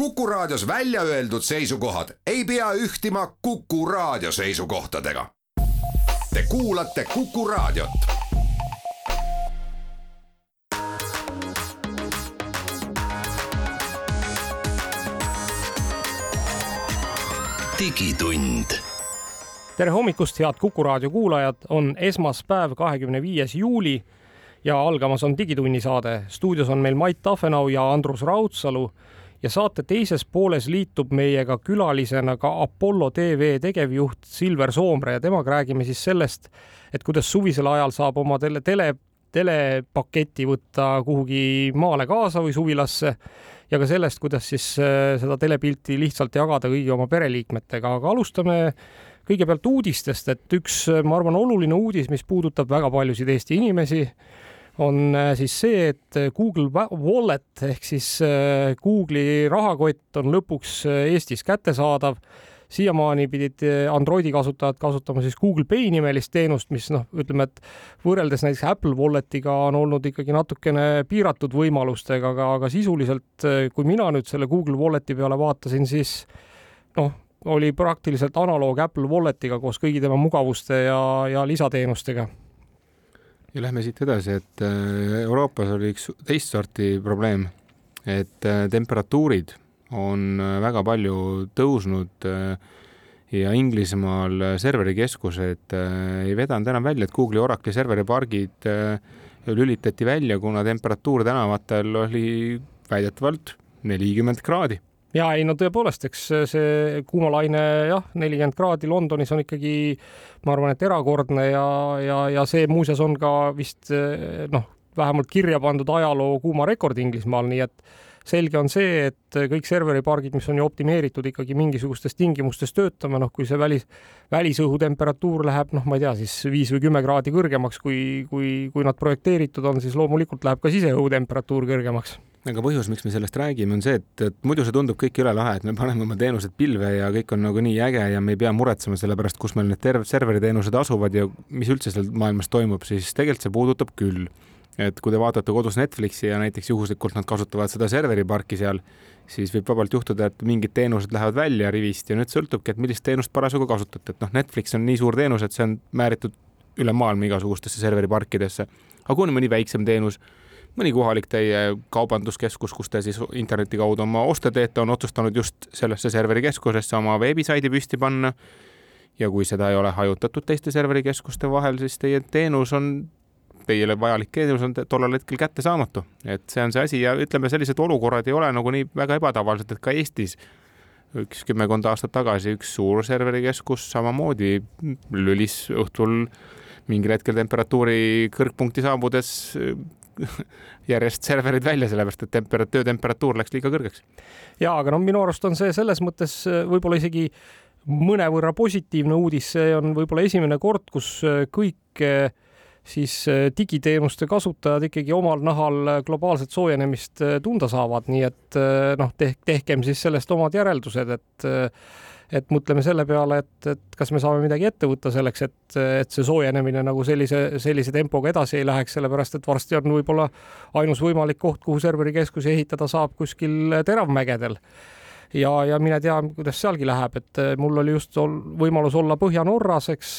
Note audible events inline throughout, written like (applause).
Kuku Raadios välja öeldud seisukohad ei pea ühtima Kuku Raadio seisukohtadega. Te kuulate Kuku Raadiot. digitund tere hommikust, head Kuku raadio kuulajad, on esmaspäev, kahekümne viies juuli ja algamas on Digitunni saade. stuudios on meil Mait Tafenau ja Andrus Raudsalu ja saate teises pooles liitub meiega külalisena ka Apollo tv tegevjuht Silver Soomre ja temaga räägime siis sellest, et kuidas suvisel ajal saab oma tele, tele, telepaketi võtta kuhugi maale kaasa või suvilasse ja ka sellest, kuidas siis äh, seda telepilti lihtsalt jagada kõigi oma pereliikmetega, aga alustame kõigepealt uudistest, et üks, ma arvan, oluline uudis, mis puudutab väga paljusid Eesti inimesi on äh, siis see, et äh, Google Wallet ehk siis äh, Google'i rahakott on lõpuks Eestis kättesaadav. siiamaani pidid Androidi kasutajad kasutama siis Google Pay nimelist teenust, mis noh, ütleme, et võrreldes näiteks Apple Walletiga on olnud ikkagi natukene piiratud võimalustega, aga, aga sisuliselt, kui mina nüüd selle Google Walleti peale vaatasin, siis noh, oli praktiliselt analoog Apple Walletiga koos kõigi tema mugavuste ja, ja lisateenustega ja lähme siit edasi, et äh, Euroopas oli üks teist sorti probleem, et äh, temperatuurid on äh, väga palju tõusnud ja Inglismaal serverikeskused ei vedanud enam välja, et Google'i Oracle'i serveripargid lülitati välja, kuna temperatuur tänavatel oli väidetavalt nelikümmend kraadi ja ei no tõepoolest, eks see kuumalaine jah, nelikümmend kraadi Londonis on ikkagi, ma arvan, et erakordne ja, ja, ja see muuseas on ka vist noh, vähemalt kirja pandud ajaloo kuumarekord Inglismaal, nii et selge on see, et kõik serveripargid, mis on ju optimeeritud ikkagi mingisugustes tingimustes töötama, noh, kui see välis, välisõhu temperatuur läheb, noh, ma ei tea, siis viis või kümme kraadi kõrgemaks, kui, kui, kui nad projekteeritud on, siis loomulikult läheb ka siseõhu temperatuur kõrgemaks aga põhjus, miks me sellest räägime, on see, et, et muidu see tundub kõik üle lahe, et me paneme oma teenused pilve ja kõik on nagu nii äge ja me ei pea muretsema selle pärast, kus meil need terv-, serveriteenused asuvad ja mis üldse seal maailmas toimub, siis tegelikult see puudutab küll. Et kui te vaatate kodus Netflixi ja näiteks juhuslikult nad kasutavad seda serveriparki seal, siis võib vabalt juhtuda, et mingid teenused lähevad välja rivist ja nüüd sõltubki, et millist teenust parasjagu kasutate, et noh, Netflix on nii suur teenus, et see on määritud üle maailma igasugustesse serveriparkidesse. aga kui on mõni väiksem teenus mõni kohalik teie kaubanduskeskus, kus te siis interneti kaudu oma oste teete, on otsustanud just sellesse serverikeskusesse oma veebisaidi püsti panna. ja kui seda ei ole hajutatud teiste serverikeskuste vahel, siis teie teenus on, teile vajalik teenus on tollel hetkel kättesaamatu, et see on see asi ja ütleme, sellised olukorrad ei ole nagunii väga ebatavalised, et ka Eestis üks kümmekond aastat tagasi üks suur serverikeskus samamoodi lülis õhtul mingil hetkel temperatuuri kõrgpunkti saabudes (laughs) järjest serverid välja, sellepärast et tempera-, töötemperatuur läks liiga kõrgeks. ja aga no minu arust on see selles mõttes äh, võib-olla isegi mõnevõrra positiivne uudis, see on võib-olla esimene kord, kus äh, kõik äh, siis digiteenuste kasutajad ikkagi omal nahal globaalset soojenemist tunda saavad, nii et noh, teh-, tehkem siis sellest omad järeldused, et et mõtleme selle peale, et, et kas me saame midagi ette võtta selleks, et, et see soojenemine nagu sellise, sellise tempoga edasi ei läheks, sellepärast et varsti on võib-olla ainus võimalik koht, kuhu serverikeskusi ehitada saab kuskil teravmägedel ja, ja mine tea, kuidas sealgi läheb, et mul oli just ol, võimalus olla Põhja-Norras, eks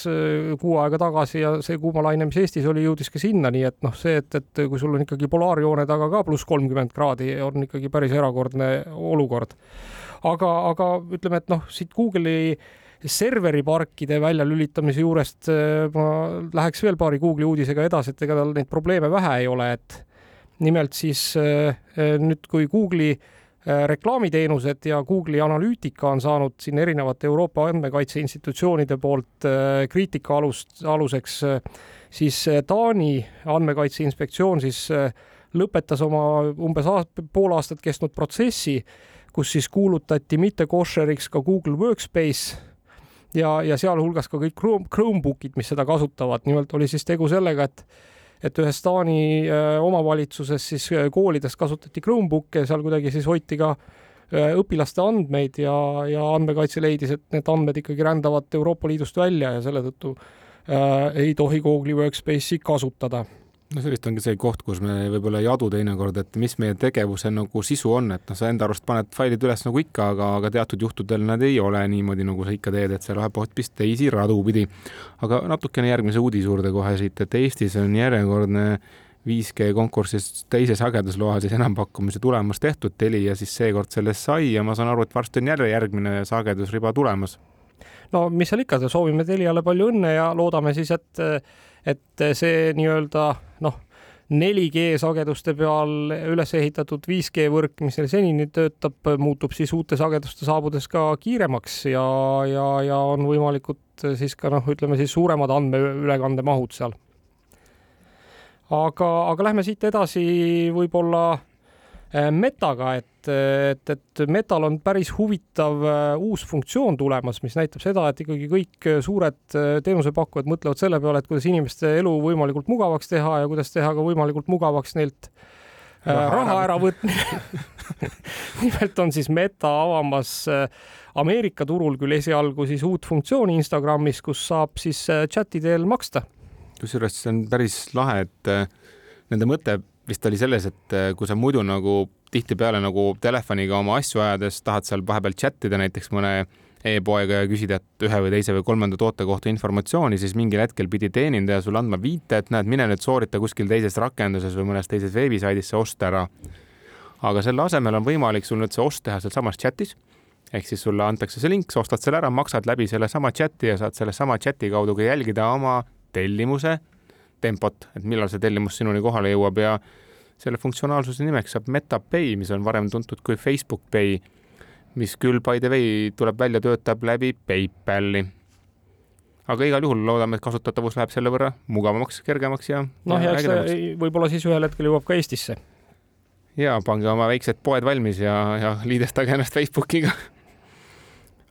kuu aega tagasi ja see kuumalaine, mis Eestis oli, jõudis ka sinna, nii et noh, see, et, et kui sul on ikkagi polaarjoone taga ka pluss kolmkümmend kraadi, on ikkagi päris erakordne olukord. Aga, aga ütleme, et noh, siit Google'i serveriparkide väljalülitamise juurest äh, ma läheks veel paari Google'i uudisega edasi, et ega tal neid probleeme vähe ei ole, et nimelt siis äh, äh, nüüd, kui Google'i reklaamiteenused ja Google'i analüütika on saanud siin erinevate Euroopa andmekaitse institutsioonide poolt kriitika alust, aluseks, siis Taani andmekaitse inspektsioon siis lõpetas oma umbes aast, pool aastat kestnud protsessi kus siis kuulutati mitte košeriks ka Google Workspace ja, ja sealhulgas ka kõik Chrome, Chromebookid, mis seda kasutavad. nimelt oli siis tegu sellega, et et ühes Taani äh, omavalitsuses siis äh, koolides kasutati Chromebook'e, seal kuidagi siis hoiti ka äh, õpilaste andmeid ja, ja andmekaitse leidis, et need andmed ikkagi rändavad Euroopa Liidust välja ja selle tõttu äh, ei tohi Google'i Workspace'i kasutada no see vist ongi see koht, kus me võib-olla ei adu teinekord, et mis meie tegevuse nagu sisu on, et noh, sa enda arust paned failid üles nagu ikka, aga, aga teatud juhtudel nad ei ole niimoodi, nagu sa ikka teed, et see läheb hoopis teisi radu pidi. aga natukene järgmise uudise juurde kohe siit, et Eestis on järjekordne 5G konkursis teise sagedusloa siis enampakkumise tulemus tehtud, Telia siis seekord sellest sai ja ma saan aru, et varsti on jälle järgmine sagedusriba tulemas. no mis seal ikka, soovime Teliale palju õnne ja loodame siis, et et see nii-öelda noh, 4G sageduste peal üles ehitatud 5G võrk, mis neil senini töötab, muutub siis uute sageduste saabudes ka kiiremaks ja, ja, ja on võimalikud siis ka noh, ütleme siis suuremad andmeülekandemahud seal. aga, aga lähme siit edasi võib-olla Äh, Metaga, et, et, et Metal on päris huvitav äh, uus funktsioon tulemas, mis näitab seda, et ikkagi kõik äh, suured teenusepakkujad mõtlevad selle peale, et kuidas inimeste elu võimalikult mugavaks teha ja kuidas teha ka võimalikult mugavaks neilt raha, raha äravõtmine (laughs) nimelt on siis Meta avamas Ameerika turul küll esialgu siis uut funktsiooni Instagramis, kus saab siis chati teel maksta. kusjuures see on päris lahe, et nende mõte vist oli selles, et äh, kui sa muidu nagu tihtipeale nagu telefoniga oma asju ajades tahad seal vahepeal chat ida näiteks mõne e-poega ja küsida ühe või teise või kolmanda toote kohta informatsiooni, siis mingil hetkel pidi teenindaja sulle andma viite, et näed, mine nüüd soorita kuskil teises rakenduses või mõnes teises veebisaidis see ost ära. aga selle asemel on võimalik sul nüüd see ost teha sealsamas chatis ehk siis sulle antakse see link, sa ostad selle ära, maksad läbi sellesama chati ja saad sellesama chati kaudu ka jälgida oma tellimuse tempot, et millal see tellimus sinuni kohale jõuab ja selle funktsionaalsuse nimeks saab MetaPay, mis on varem tuntud kui Facebook Pay, mis küll by the way tuleb välja, töötab läbi PayPali. aga igal juhul loodame, et kasutatavus läheb selle võrra mugavamaks, kergemaks ja noh, ja eks ta võib-olla siis ühel hetkel jõuab ka Eestisse. ja pange oma väiksed poed valmis ja, ja liidestage ennast Facebookiga (laughs)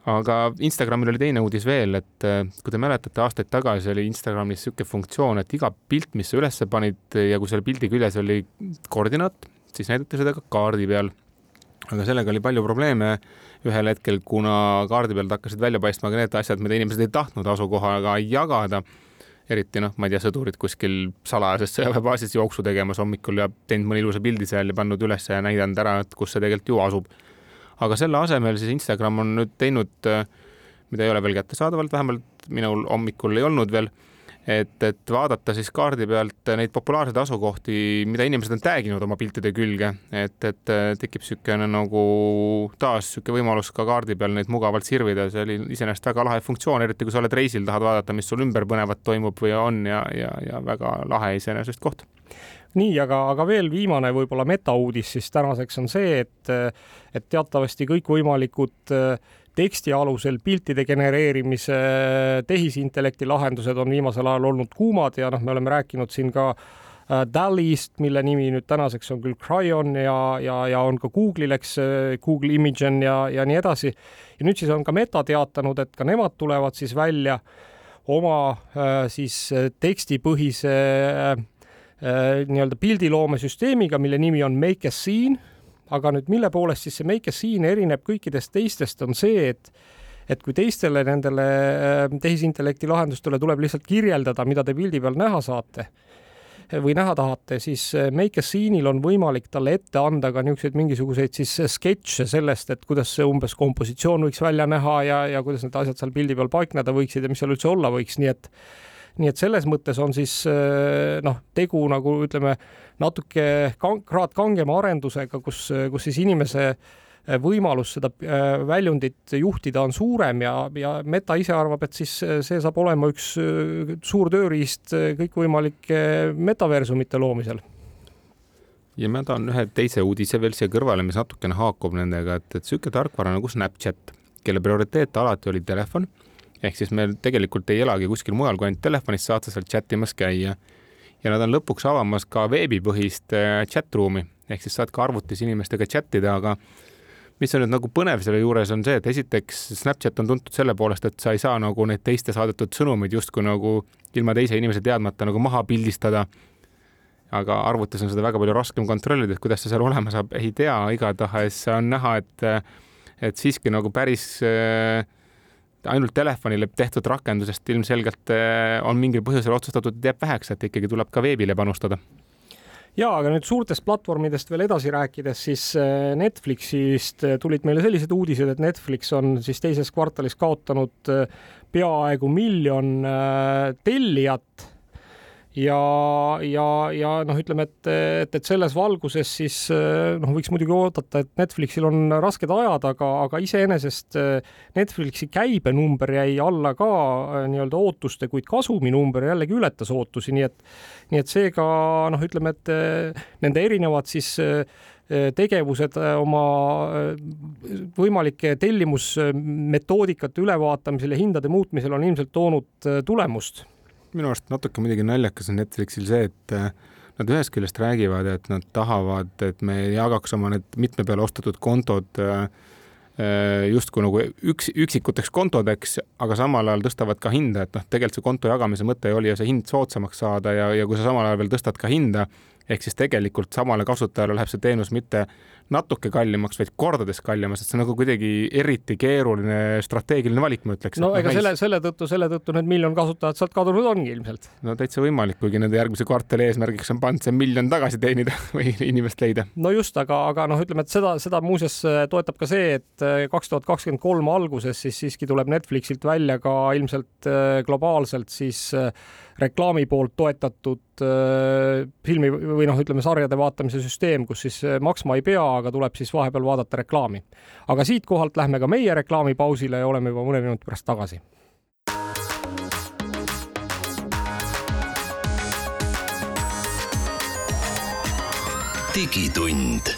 aga Instagramil oli teine uudis veel, et äh, kui te mäletate, aastaid tagasi oli Instagramis niisugune funktsioon, et iga pilt, mis sa üles panid ja kui selle pildi küljes oli koordinaat, siis näidati seda ka kaardi peal. aga sellega oli palju probleeme ühel hetkel, kuna kaardi pealt hakkasid välja paistma ka need asjad, mida inimesed ei tahtnud asukohaga jagada eriti noh, ma ei tea, sõdurid kuskil salajases sõjaväebaasis jooksu tegemas hommikul ja teinud mõne ilusa pildi seal ja pannud üles ja näidanud ära, et kus see tegelikult ju asub aga selle asemel siis Instagram on nüüd teinud, äh, mida ei ole veel kättesaadavalt, vähemalt minul hommikul ei olnud veel, et, et vaadata siis kaardi pealt neid populaarseid asukohti, mida inimesed on tag inud oma piltide külge, et, et äh, tekib niisugune nagu taas niisugune võimalus ka kaardi peal neid mugavalt sirvida, see oli iseenesest väga lahe funktsioon, eriti kui sa oled reisil, tahad vaadata, mis sul ümber põnevat toimub või on ja, ja, ja väga lahe iseenesest koht nii, aga, aga veel viimane võib-olla metauudis siis tänaseks on see, et, et teatavasti kõikvõimalikud äh, teksti alusel piltide genereerimise äh, tehisintellekti lahendused on viimasel ajal olnud kuumad ja noh, me oleme rääkinud siin ka äh, DALL-ist, mille nimi nüüd tänaseks on küll Cryon ja, ja, ja on ka Google'il, eks, Google Imagen ja, ja nii edasi. ja nüüd siis on ka Meta teatanud, et ka nemad tulevad siis välja oma siis tekstipõhise Äh, nii-öelda pildiloomesüsteemiga, mille nimi on Make a Scene. aga nüüd, mille poolest siis see Make a Scene erineb kõikidest teistest, on see, et et kui teistele nendele äh, tehisintellekti lahendustele tuleb lihtsalt kirjeldada, mida te pildi peal näha saate või näha tahate, siis äh, Make a Scene'il on võimalik talle ette anda ka niisuguseid mingisuguseid siis sketše sellest, et kuidas see umbes kompositsioon võiks välja näha ja, ja kuidas need asjad seal pildi peal paikneda võiksid ja mis seal üldse olla võiks, nii et nii et selles mõttes on siis äh, noh, tegu nagu ütleme natuke kang, kraad kangema arendusega, kus, kus siis inimese äh, võimalus seda äh, väljundit juhtida on suurem ja, ja Meta ise arvab, et siis see saab olema üks suur tööriist kõikvõimalike metaversumite loomisel. Ja ma tahan ühe teise uudise veel siia kõrvale, mis natukene haakub nendega, et, et niisugune tarkvara nagu Snapchat, kelle prioriteet alati oli telefon ehk siis me tegelikult ei elagi kuskil mujal, kui ainult telefonis saad sa seal chat imas käia. ja nad on lõpuks avamas ka veebipõhist äh, chat ruumi ehk siis saad ka arvutis inimestega chat ida, aga mis on nüüd nagu põnev selle juures, on see, et esiteks Snapchat on tuntud selle poolest, et sa ei saa nagu neid teiste saadetud sõnumeid justkui nagu ilma teise inimese teadmata nagu maha pildistada. aga arvutis on seda väga palju raskem kontrollida, et kuidas see seal olema saab, ei tea, igatahes on näha, et, et siiski nagu päris äh, ainult telefonile tehtud rakendusest ilmselgelt on mingil põhjusel otsustatud, et jääb väheks, et ikkagi tuleb ka veebile panustada. Ja aga nüüd suurtest platvormidest veel edasi rääkides, siis äh, Netflixist äh, tulid meile sellised uudised, et Netflix on siis teises kvartalis kaotanud peaaegu miljon tellijat ja, ja, ja noh, ütleme, et, et, et selles valguses siis noh, võiks muidugi oodata, et Netflixil on rasked ajad, aga, aga iseenesest Netflixi käibenumber jäi alla ka nii-öelda ootuste, kuid kasuminumber jällegi ületas ootusi, nii et, nii et seega noh, ütleme, et nende erinevad siis tegevused oma võimalike tellimusmetoodikate ülevaatamisel ja hindade muutmisel on ilmselt toonud tulemust minu arust natuke muidugi naljakas on Netflixil see, et äh, nad ühest küljest räägivad, et nad tahavad, et me jagaks oma need mitme peale ostetud kontod äh, äh, justkui nagu üks, üksikuteks kontodeks, aga samal ajal tõstavad ka hinda, et noh, tegelikult see konto jagamise mõte oli ju see hind soodsamaks saada ja, ja kui sa samal ajal veel tõstad ka hinda, ehk siis tegelikult samale kasutajale läheb see teenus mitte natuke kallimaks, vaid kordades kallimaks, et see on nagu kuidagi eriti keeruline strateegiline valik, ma ütleks. no ega selle, selle tõttu, selle tõttu need miljon kasutajat sealt kadunud ongi ilmselt. no täitsa võimalik, kuigi nende järgmise kvartali eesmärgiks on pandud see miljon tagasi teenida (laughs) või inimest leida. no just, aga, aga noh, ütleme, et seda, seda muuseas äh, toetab ka see, et äh, kaks tuhat kakskümmend kolm alguses siis siiski tuleb Netflixilt välja ka ilmselt äh, globaalselt siis reklaami poolt toetatud filmi või noh, ütleme sarjade vaatamise süsteem, kus siis maksma ei pea, aga tuleb siis vahepeal vaadata reklaami. aga siitkohalt lähme ka meie reklaamipausile ja oleme juba mõne minuti pärast tagasi. digitund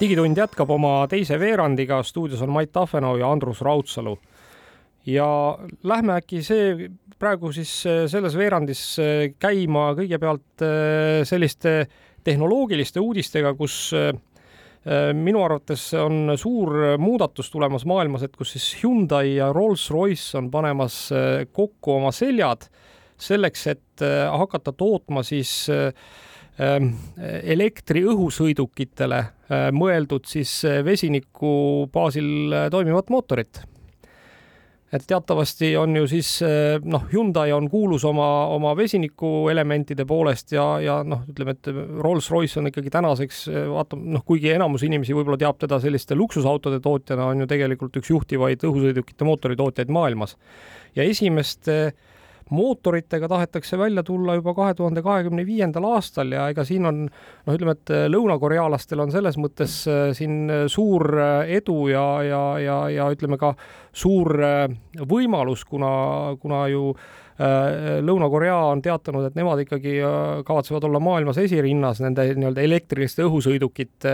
digitund jätkab oma teise veerandiga, stuudios on Mait Tafenau ja Andrus Raudsalu ja lähme äkki see praegu siis äh, selles veerandis äh, käima kõigepealt äh, selliste tehnoloogiliste uudistega, kus minu arvates on suur muudatus tulemas maailmas, et kus siis Hyundai ja Rolls-Royce on panemas kokku oma seljad selleks, et hakata tootma siis elektriõhusõidukitele mõeldud siis vesiniku baasil toimivat mootorit et teatavasti on ju siis eh, noh, Hyundai on kuulus oma, oma vesinikuelementide poolest ja, ja noh, ütleme, et Rolls-Royce on ikkagi tänaseks eh, vaata noh, kuigi enamus inimesi võib-olla teab teda selliste luksusautode tootjana, on ju tegelikult üks juhtivaid õhusõidukite mootoritootjaid maailmas. ja esimeste äh, mootoritega tahetakse välja tulla juba kahe tuhande kahekümne viiendal aastal ja ega siin on noh, ütleme, et lõunakorealastel on selles mõttes äh, siin äh, suur äh, edu ja, ja, ja, ja ütleme ka suur võimalus, kuna, kuna ju Lõuna-Korea on teatanud, et nemad ikkagi kavatsevad olla maailmas esirinnas nende nii-öelda elektriliste õhusõidukite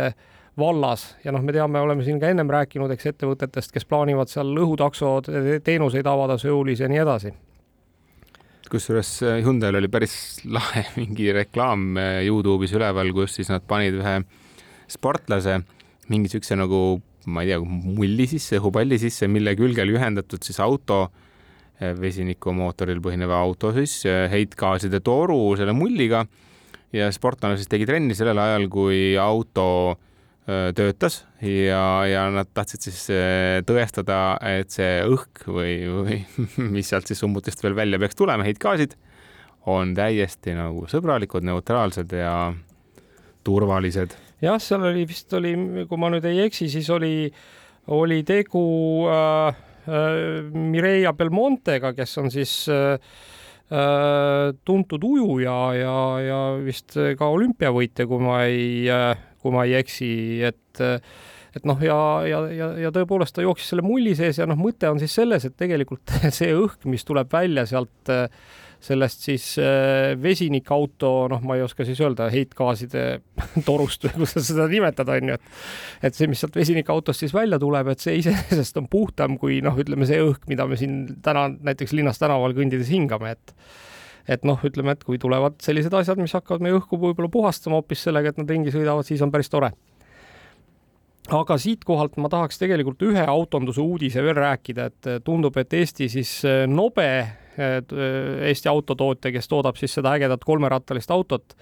vallas. Ja noh, me teame, oleme siin ka ennem rääkinud, eks ettevõtetest, kes plaanivad seal õhutakso teenuseid avada Seoulis ja nii edasi kusjuures äh, Hyundai'l oli päris (laughs) lahe mingi reklaam äh, Youtube'is üleval, kus siis nad panid ühe sportlase mingi siukse nagu, ma ei tea, mulli sisse, õhupalli sisse, mille külge oli ühendatud siis auto, äh, vesinikumootoril põhinev auto siis, heitgaaside toru selle mulliga. Ja sportlane siis tegi trenni sellel ajal, kui auto töötas ja, ja nad tahtsid siis tõestada, et see õhk või, või (laughs) mis sealt siis summutist veel välja peaks tulema, heitgaasid, on täiesti nagu sõbralikud, neutraalsed ja turvalised. jah, seal oli vist oli, kui ma nüüd ei eksi, siis oli, oli tegu äh, äh, Mireia Belmontega, kes on siis äh, äh tuntud ujuja ja, ja vist ka olümpiavõitja, kui ma ei äh, kui ma ei eksi, et et noh, ja, ja, ja, ja tõepoolest ta jooksis selle mulli sees ja noh, mõte on siis selles, et tegelikult (laughs) see õhk, mis tuleb välja sealt sellest siis äh, vesinikauto, noh, ma ei oska siis öelda, heitgaaside (laughs) torust või kuidas seda nimetada, on ju, et et see, mis sealt vesinikautost siis välja tuleb, et see iseenesest on puhtam kui noh, ütleme see õhk, mida me siin täna näiteks linnas tänaval kõndides hingame, et et noh, ütleme, et kui tulevad sellised asjad, mis hakkavad meie õhku võib-olla puhastama hoopis sellega, et nad ringi sõidavad, siis on päris tore. aga siitkohalt ma tahaks tegelikult ühe autonduse uudise veel rääkida, et tundub, et Eesti siis eh, Nobe, eh, Eesti autotootja, kes toodab siis seda ägedat kolmerattalist autot,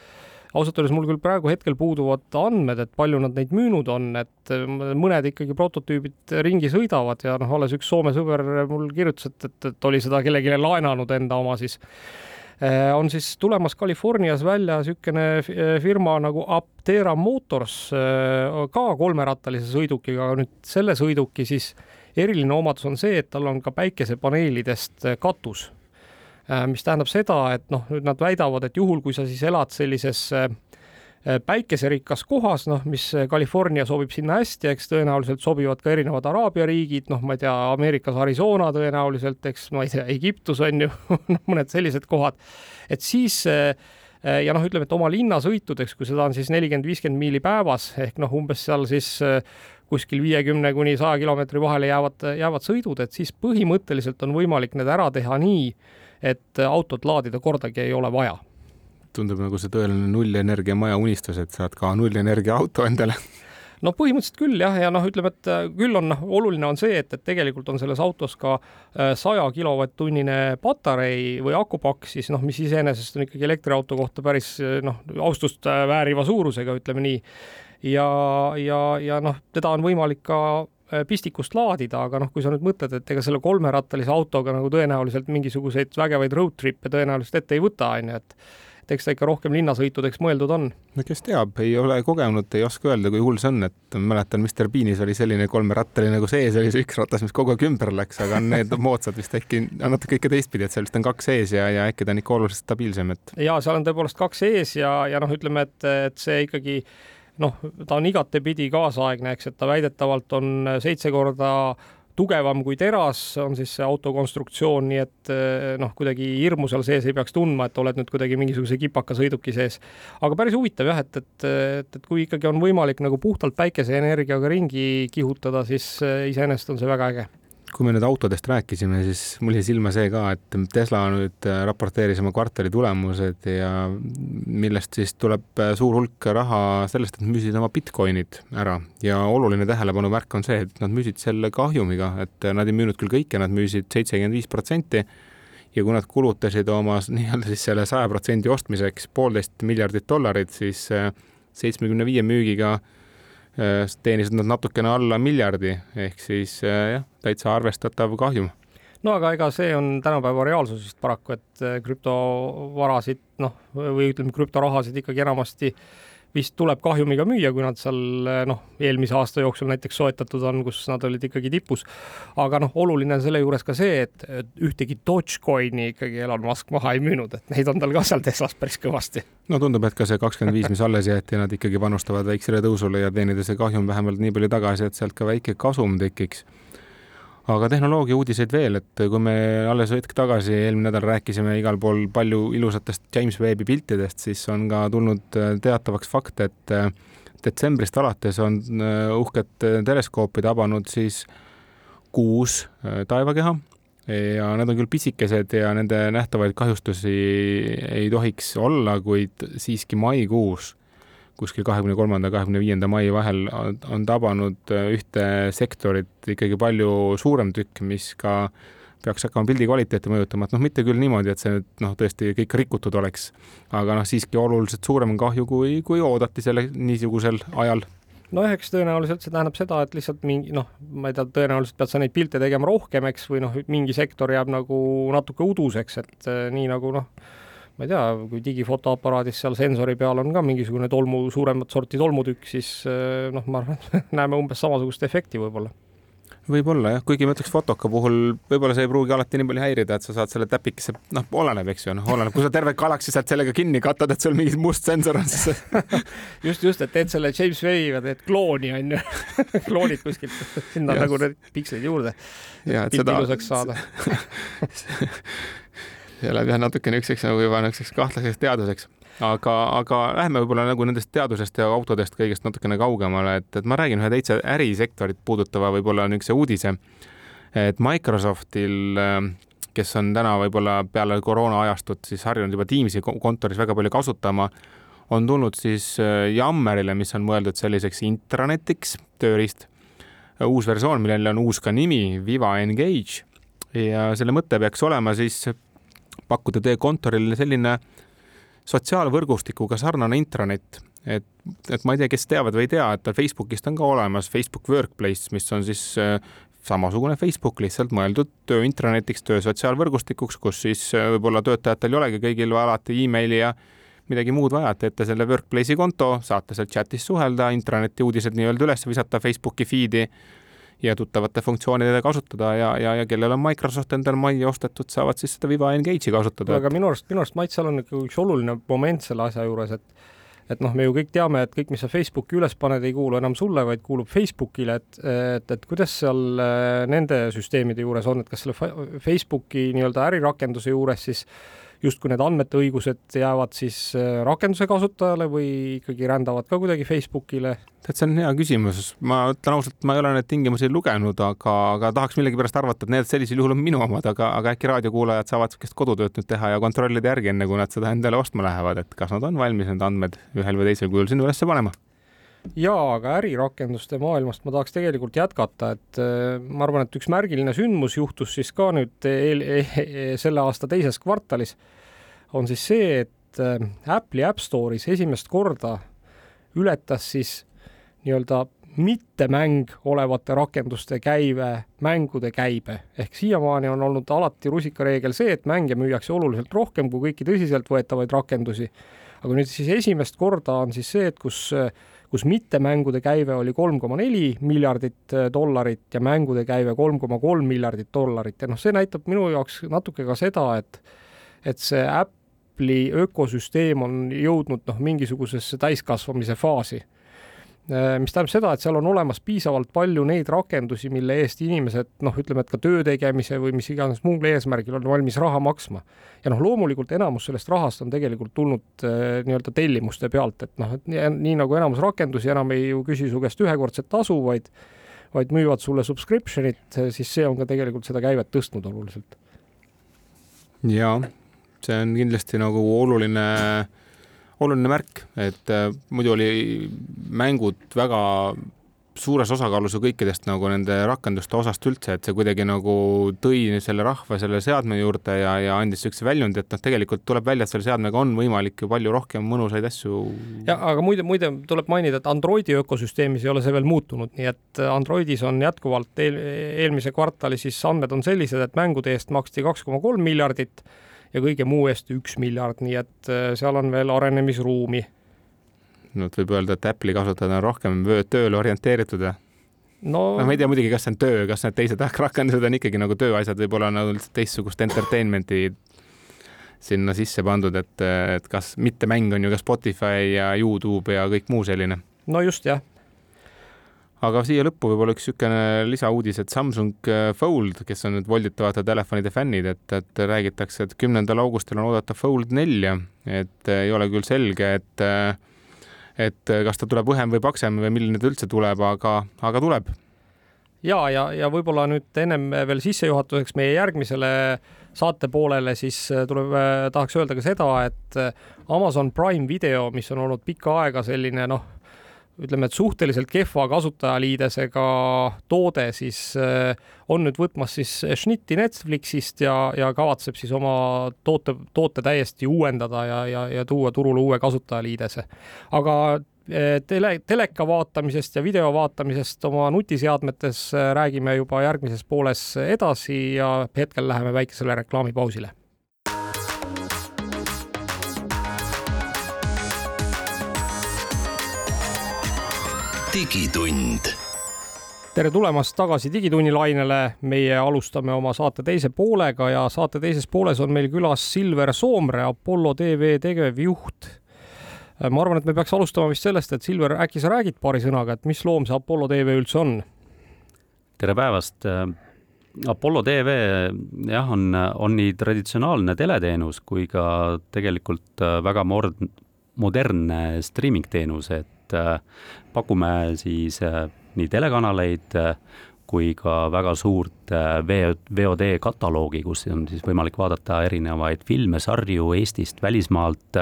ausalt öeldes mul küll praegu hetkel puuduvad andmed, et palju nad neid müünud on, et mõned ikkagi prototüübid ringi sõidavad ja noh, alles üks Soome sõber mul kirjutas, et, et, et oli seda kellelegi laenanud enda oma siis on siis tulemas Californias välja niisugune firma nagu Aptera Motors äh, ka kolmerattalise sõidukiga, aga nüüd selle sõiduki siis eriline omadus on see, et tal on ka päikesepaneelidest äh, katus. mis tähendab seda, et noh, nüüd nad väidavad, et juhul, kui sa siis elad sellises äh, Äh, päikeserikas kohas, noh, mis äh, California sobib sinna hästi, eks tõenäoliselt sobivad ka erinevad Araabia riigid, noh, ma ei tea, Ameerikas Arizona tõenäoliselt, eks, ma ei tea, Egiptus on ju (laughs) noh, mõned sellised kohad, et siis äh, ja noh, ütleme, et oma linnasõitudeks, kui seda on siis nelikümmend, viiskümmend miili päevas ehk noh, umbes seal siis kuskil viiekümne kuni saja kilomeetri vahele jäävad, jäävad sõidud, et siis põhimõtteliselt on võimalik need ära teha nii, et autot laadida kordagi ei ole vaja tundub nagu see tõeline nullenergia maja unistus, et saad ka nullenergia auto endale no põhimõtteliselt küll jah, ja noh, ütleme, et äh, küll on noh, oluline on see, et, et tegelikult on selles autos ka äh, saja kilovatt-tunnine patarei või akupakk siis noh, mis iseenesest on ikkagi elektriauto kohta päris äh, noh, austust vääriva suurusega, ütleme nii. ja, ja, ja noh, teda on võimalik ka pistikust laadida, aga noh, kui sa nüüd mõtled, et ega selle kolmerattalise autoga nagu tõenäoliselt mingisuguseid vägevaid road trip'e tõenäoliselt ette ei võta, on ju, et et eks ta ikka rohkem linnasõitudeks mõeldud on. no kes teab, ei ole kogenud, ei oska öelda, kui hull see on, et mäletan, Mr Beanis oli selline kolmerattaline nagu sees oli see üks ratas, mis kogu aeg ümber läks, aga need moodsad vist äkki natuke ikka teistpidi, et seal vist on kaks ees ja, ja äkki ta on ikka oluliselt stabiilsem, et. ja seal on tõepoolest kaks ees ja, ja noh, ütleme, et, et see ikkagi noh, ta on igatepidi kaasaegne, eks, et ta väidetavalt on seitse korda tugevam kui teras on siis see auto konstruktsioon, nii et eh, noh, kuidagi hirmu seal sees ei peaks tundma, et oled nüüd kuidagi mingisuguse kipaka sõiduki sees. aga päris huvitav jah, et, et, et, et kui ikkagi on võimalik nagu puhtalt päikeseenergiaga ringi kihutada, siis eh, iseenesest on see väga äge kui me nüüd autodest rääkisime, siis mul jäi silma see ka, et Tesla nüüd äh, raporteeris oma kvartali tulemused ja millest siis tuleb äh, suur hulk raha sellest, et müüsid oma Bitcoinid ära. Ja oluline tähelepanumärk on see, et nad müüsid selle kahjumiga, et nad ei müünud küll kõike, nad müüsid seitsekümmend viis protsenti ja kui nad kulutasid oma nii-öelda siis selle saja protsendi ostmiseks poolteist miljardit dollarit, siis äh, seitsmekümne viie müügiga Äh, teenisid nad natukene alla miljardi ehk siis äh, jah, täitsa arvestatav kahjum. No aga ega see on tänapäeva reaalsus vist paraku, et äh, krüptovarasid noh, või ütleme, krüptorahasid ikkagi enamasti äh, vist tuleb kahjumiga müüa, kui nad seal noh, eelmise aasta jooksul näiteks soetatud on, kus nad olid ikkagi tipus. aga noh, oluline on selle juures ka see, et ühtegi Dogecoini ikkagi Elon Musk maha ei müünud, et neid on tal ka seal Teslas päris kõvasti. no tundub, et ka see kakskümmend viis, mis alles jäeti, nad ikkagi panustavad väiksele tõusule ja teenida see kahjum vähemalt nii palju tagasi, et sealt ka väike kasum tekiks aga tehnoloogia uudiseid veel, et kui me alles hetk tagasi eelmine nädal rääkisime igal pool palju ilusatest James Webbi piltidest, siis on ka tulnud äh, teatavaks fakt, et äh, detsembrist alates on äh, uhket teleskoopi tabanud siis kuus taevakeha. Ja need on küll pisikesed ja nende nähtavaid kahjustusi ei tohiks olla, kuid siiski maikuus kuskil kahekümne kolmanda, kahekümne viienda mai vahel on tabanud äh, ühte sektorit ikkagi palju suurem tükk, mis ka peaks hakkama pildi kvaliteeti mõjutama, et noh, mitte küll niimoodi, et see nüüd noh, tõesti kõik rikutud oleks, aga noh, siiski oluliselt suurem kahju, kui, kui oodati selle niisugusel ajal. Noh, eks tõenäoliselt see tähendab seda, et lihtsalt mingi noh, ma ei tea, tõenäoliselt pead sa neid pilte tegema rohkem, eks, või noh, mingi sektor jääb nagu natuke uduseks, et äh, nii nagu noh ma ei tea, kui digifotoaparaadis seal sensori peal on ka mingisugune tolmu, suuremat sorti tolmutükk, siis eh, noh, ma arvan, et (laughs) näeme umbes samasugust efekti võib-olla. Võib-olla jah, kuigi ma ütleks fotoka puhul võib-olla see ei pruugi alati nii palju häirida, et sa saad selle täpikese, noh, oleneb, eks ju, noh, oleneb, kui sa terve galaksi saad sellega kinni katad, et sul mingi must sensor on, siis (laughs) just, just, et teed selle James Wave'iga, teed klooni, onju (laughs) kloonid kuskilt sinna nagu need pikslid juurde. pilt seda... ilusaks saada see läheb jah natuke niisuguseks nagu juba niisuguseks kahtlaseks teaduseks, aga, aga lähme võib-olla nagu nendest teadusest ja autodest kõigest natukene kaugemale, et, et ma räägin ühe täitsa ärisektorit puudutava võib-olla niisuguse uudise, et Microsoftil, kes on täna võib-olla peale koroona ajastut siis harjunud juba Teamsi kontoris väga palju kasutama, on tulnud siis Jammerile, mis on mõeldud selliseks intranetiks, tööriist, uus versioon, millel on uus ka nimi, Viva Engage. Ja selle mõte peaks olema siis pakkuda teie kontorile selline sotsiaalvõrgustikuga sarnane intranet, et, et ma ei tea, kes teavad või ei tea, et Facebookist on ka olemas Facebook Workplace, mis on siis äh, samasugune Facebook, lihtsalt mõeldud töö intranetiks, töö sotsiaalvõrgustikuks, kus siis äh, võib-olla töötajatel ei olegi kõigil alati emaili ja midagi muud vaja, teete selle Workplace'i konto, saate seal chatis suhelda, intraneti uudised nii-öelda üles visata Facebooki feed'i ja tuttavate funktsioonidega kasutada ja, ja, ja kellel on Microsoft endal majja ostetud, saavad siis seda Viva Engage'i kasutada. aga minu arust, minu arust Mait, seal on ikka üks oluline moment selle asja juures, et et noh, me ju kõik teame, et kõik, mis sa Facebooki üles paned, ei kuulu enam sulle, vaid kuulub Facebookile, et, et, et kuidas seal äh, nende süsteemide juures on, et kas selle Facebooki nii-öelda ärirakenduse juures siis justkui need andmete õigused jäävad siis äh, rakenduse kasutajale või ikkagi rändavad ka kuidagi Facebookile? tead, see on hea küsimus, ma ütlen ausalt, ma ei ole neid tingimusi lugenud, aga, aga tahaks millegipärast arvata, et need sellisel juhul on minu omad, aga, aga äkki raadiokuulajad saavad niisugust kodutööd nüüd teha ja kontrollida järgi, enne kui nad seda endale ostma lähevad, et kas nad on valmis need andmed ühel või teisel kujul sinna ülesse panema jaa, aga ärirakenduste maailmast ma tahaks tegelikult jätkata, et äh, ma arvan, et üks märgiline sündmus juhtus siis ka nüüd eel, e, e, selle aasta teises kvartalis, on siis see, et äh, Apple'i App Store'is esimest korda ületas siis nii-öelda mittemäng olevate rakenduste käive mängude käibe ehk siiamaani on olnud alati rusikareegel see, et mänge müüakse oluliselt rohkem kui kõiki tõsiseltvõetavaid rakendusi. aga nüüd siis esimest korda on siis see, et kus kus mittemängude käive oli kolm koma neli miljardit dollarit ja mängude käive kolm koma kolm miljardit dollarit. Ja noh, see näitab minu jaoks natuke ka seda, et et see Apple'i ökosüsteem on jõudnud noh, mingisugusesse täiskasvamise faasi. Äh, mis tähendab seda, et seal on olemas piisavalt palju neid rakendusi, mille eest inimesed noh, ütleme, et ka töö tegemise või mis iganes muul eesmärgil on valmis raha maksma. ja noh, loomulikult enamus sellest rahast on tegelikult tulnud äh, nii-öelda tellimuste pealt, et noh, et nii, nii nagu enamus rakendusi enam ei ju küsi su käest ühekordset tasu, vaid vaid müüvad sulle subscription'it, siis see on ka tegelikult seda käivet tõstnud oluliselt. jaa, see on kindlasti nagu oluline äh, oluline märk, et äh, muidu oli mängud väga suures osakaalus ju kõikidest nagu nende rakenduste osast üldse, et see kuidagi nagu tõi selle rahva selle seadme juurde ja, ja andis niisuguse väljundi, et noh, tegelikult tuleb välja, et selle seadmega on võimalik ju palju rohkem mõnusaid asju. ja aga muide, muide tuleb mainida, et Androidi ökosüsteemis ei ole see veel muutunud, nii et Androidis on jätkuvalt eel, eelmise kvartali siis andmed on sellised, et mängude eest maksti kaks koma kolm miljardit ja kõige muu eest üks miljard, nii et äh, seal on veel arenemisruumi. no et võib öelda, et Apple'i kasutajad on rohkem tööle orienteeritud ja no, no ma ei tea muidugi, kas see on töö, kas need teised (laughs) rakendused on ikkagi nagu tööasjad, võib-olla nagu lihtsalt teistsugust entertainment'i sinna sisse pandud, et, et kas mitte mäng on ju ka Spotify ja Youtube ja kõik muu selline. no just jah aga siia lõppu võib-olla üks niisugune lisauudis, et Samsung äh, Fold, kes on nüüd volditavate telefonide fännid, et, et räägitakse, et kümnendal augustil on oodata Fold nelja, et äh, ei ole küll selge, et äh, et kas ta tuleb õhem või paksem või milline ta üldse tuleb, aga, aga tuleb. ja, ja, ja võib-olla nüüd ennem veel sissejuhatuseks meie järgmisele saate poolele, siis tuleb, tahaks öelda ka seda, et Amazon Prime video, mis on olnud pikka aega selline noh, ütleme, et suhteliselt kehva kasutajaliidesega toode, siis äh, on nüüd võtmas siis šnitti Netflixist ja, ja kavatseb siis oma toote, toote täiesti uuendada ja, ja, ja tuua turule uue kasutajaliidese. aga äh, tele, teleka vaatamisest ja video vaatamisest oma nutiseadmetes äh, räägime juba järgmises pooles edasi ja hetkel läheme väikesele reklaamipausile digitund. tere tulemast tagasi Digitunni lainele. meie alustame oma saate teise poolega ja saate teises pooles on meil külas Silver Soomre, Apollo tv tegevjuht. ma arvan, et me peaks alustama vist sellest, et Silver, äkki sa räägid paari sõnaga, et mis loom see Apollo tv üldse on? tere päevast Apollo tv jah, on, on nii traditsionaalne teleteenus kui ka tegelikult väga mord-, modernne streaming teenus, et pakume siis äh, nii telekanaleid äh, kui ka väga suurt VOD kataloogi, kus on siis võimalik vaadata erinevaid filme, sarju Eestist, välismaalt